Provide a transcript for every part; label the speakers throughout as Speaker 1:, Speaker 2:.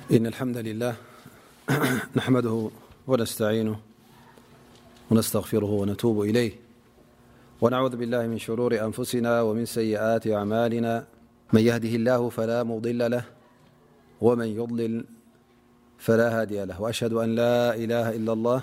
Speaker 1: إن الحمد لله نحمده ونستعينه وستغفره ونتوب إليه ونعوذ بالله من شرور أنفسنا ومن سيئات أعمالنا من يهده الله فلا مضل له ومن يضلل فلا هادي له وأشهد أن لا إله إلا الله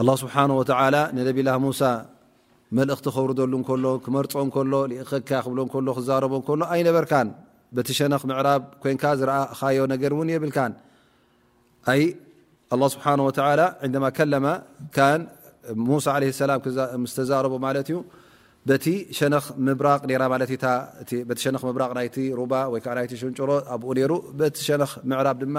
Speaker 1: ኣላህ ስብሓነሁ ወተዓላ ንነቢላህ ሙሳ መልእኽቲ ከውርደሉ እንከሎ ክመርፆ እንከሎ ልኢኸካ ክብሎ እንከሎ ክዛረቦ እንከሎ ኣይነበርካን በቲ ሸነኽ ምዕራብ ኮንካ ዝረኣኻዮ ነገር እውን የብልካን ኣይ ኣላህ ስብሓነሁ ወተዓላ ዕንደማ ከለመ ካን ሙሳ ዓለይሂ ሰላም ምስ ተዛረቦ ማለት እዩ በቲ ሸነኽ ምብራቕ ነይራ ማለት እታ በቲ ሸነኽ ምብራቕ ናይቲ ሩባ ወይ ከዓ ናይቲ ሽንጭሮ ኣብኡ ነይሩ በቲ ሸነኽ ምዕራብ ድማ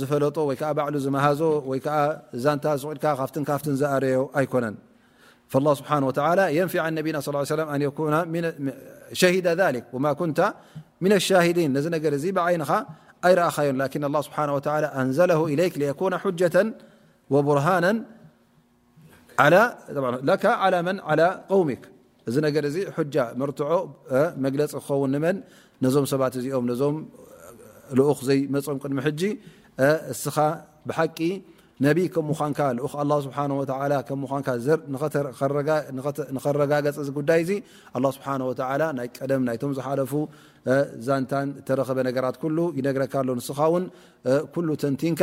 Speaker 1: ዝ ኣነ فالله سبحنه وتعالى ينف عن نبي صلى اه يه وسشهد ذلك وما كن من الشاهدين ر بعين يرأين لكن الله سبحانه وعلى أنزله إليك ليكون حجة وبرهانا እዚ ነገር እዚ ጃ መርትዖ መግለፂ ክኸውን ንመን ነዞም ሰባት እዚኦም ነዞም ልኡኽ ዘይመፆም ቅድሚ ሕጂ እስኻ ብሓቂ ነቢ ከም ምዃንካ ልኡኽ ኣላ ስብሓ ወላ ከም ምዃንካ ንኸረጋገፅ እዚ ጉዳይ እዚ ኣላ ስብሓ ወላ ናይ ቀደም ናይቶም ዝሓለፉ ዛንታን እተረኸበ ነገራት ኩሉ ይነግረካ ኣሎ ንስኻ ውን ኩሉ ተንቲንካ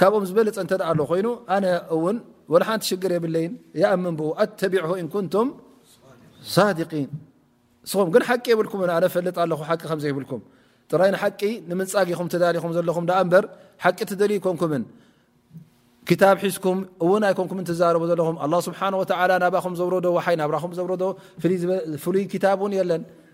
Speaker 1: ካብኦም ዝበለፀ እተ ኣሎ ኮይኑ ኣነ እውን ወላ ሓንቲ ሽግር የብለይን ይኣምን ብኡ ኣተቢዕሁ ኢንኩንቱም ሳዲቂን እስኹም ግን ሓቂ የብልኩም ኣነ ፈልጥ ኣለኹ ሓቂ ከምዘይብልኩም ጥራይ ንሓቂ ንምንፃግ ኢኹም ተዳሊኹም ዘለኹም ዳኣ እምበር ሓቂ ትደልዩ ይኮንኩምን ክታብ ሒዝኩም እውን ኣይኮንኩምን ትዛረቡ ዘለኹም ኣላ ስብሓን ወተላ ናባኹም ዘውረዶ ውሓይ ናብራኹም ዘውረዶ ፍሉይ ክታብ እውን የለን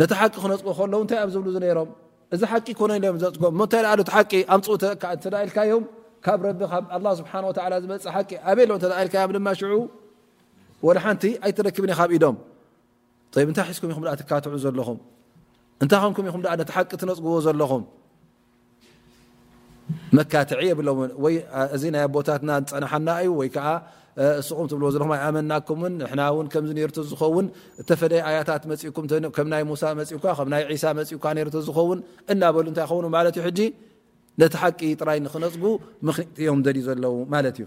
Speaker 1: ነቲ ሓቂ ክነፅጎ ከለዉ እንታይ እዮም ዝብሉ ዝነሮም እዚ ሓቂ ኮነ ዮም ዘፅጎ እታይ ኣ ሓቂ ኣምፅኡ ተ ኢልካዮም ካብ ረቢ ካብ ኣላ ስብሓ ወ ዝመፅ ሓቂ ኣበይ ሎ ኢልካዮም ድማ ሽዑ ወላ ሓንቲ ኣይትረክብን ካብ ኢዶም እንታይ ሒዝኩም ኢኹም ትካትዑ ዘለኹም እንታይ ከምኩም ኢኹም ነቲ ሓቂ ትነፅግዎ ዘለኹም መካትዒ የብሎምን ወይ እዚ ናይ ኣቦታትና ዝፀናሓና እዩ ወይ ከዓ እስኹም ትብልዎ ዘለኹም ኣይኣመናኩምን ንሕና እውን ከምዚ ነይሩ ዝኸውን እተፈደየ ኣያታት መፂእኩም ከም ናይ ሙሳ መፅእኳ ከም ናይ ዒሳ መፅእኳ ነይሩ ዝኸውን እናበሉ እንታይ ይኸውን ማለት እዩ ሕጂ ነቲ ሓቂ ጥራይ ንክነፅጉ ምክንያት እዮም ዘድዩ ዘለዉ ማለት እዩ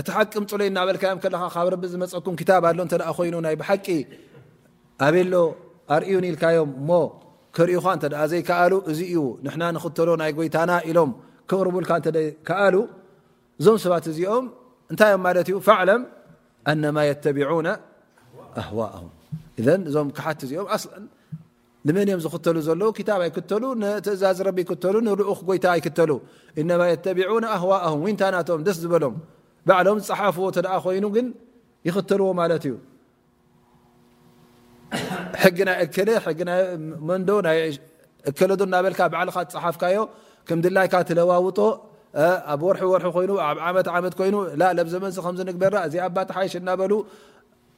Speaker 1: እቲ ሓቂ ምጹለይ እናበልካዮም ከለኻ ካብ ረቢ ዝመፀኩም ክታብ ኣሎ እንተ ኮይኑ ናይ ብሓቂ ኣበሎ ኣርእዩን ኢልካዮም እሞ ከርእዩኻ እንተ ዘይከኣሉ እዚ እዩ ንሕና ንኽተሎ ናይ ጎይታና ኢሎም ክቕርቡልካ እተ ከኣሉ እዞም ሰባት እዚኦም እንታይ እዮም ማለት እዩ ፋዕለም ኣነማ የተቢዑነ ኣህዋእም እዞም ክሓቲ እዚኦም ኣስለን ንመን እዮም ዝክተሉ ዘለዉ ክታብ ኣይክተሉ ንትእዛዝ ረቢ ይክተሉ ንልኡክ ጎይታ ኣይክተሉ እነማ የተቢዑና ኣህዋእም ዊንታ ናቶም ደስ ዝበሎም ባዕሎም ዝፀሓፍዎ እተ ኮይኑ ግን ይክተልዎ ማለት እዩ ሕጊ ናይ እከለ ሕጊ ናይ መንዶ ናይ እከለዶ እናበልካ ባዕልካ ዝፀሓፍካዮ ከም ድላይካ ትለዋውጦ ኣብ ወርሒ ወርሒ ኮይኑ ኣብ ዓመት ዓመት ኮይኑ ላ ለብዘመንሲ ከምዝንግበራ እዚ ኣባትሓይሽ እናበሉ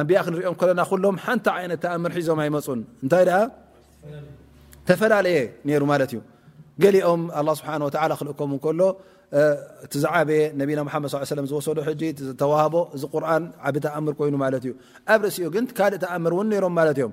Speaker 1: ኣንብያ ክንሪኦም ከለና ኩሎም ሓንቲ ዓይነት ተኣምር ሒዞም ኣይመፁን እንታይ ደኣ ተፈላለየ ነይሩ ማለት እዩ ገሊኦም ኣላ ስብሓን ወተላ ክልእከም ከሎ እቲ ዝዓበየ ነቢና ሓመድ ስ ሰለም ዝወሰዶ ሕጂ ዝተዋህቦ እዚ ቁርን ዓብ ተኣምር ኮይኑ ማለት እዩ ኣብ ርእሲኡ ግን ካልእ ተኣምር እውን ነይሮም ማለት እዮም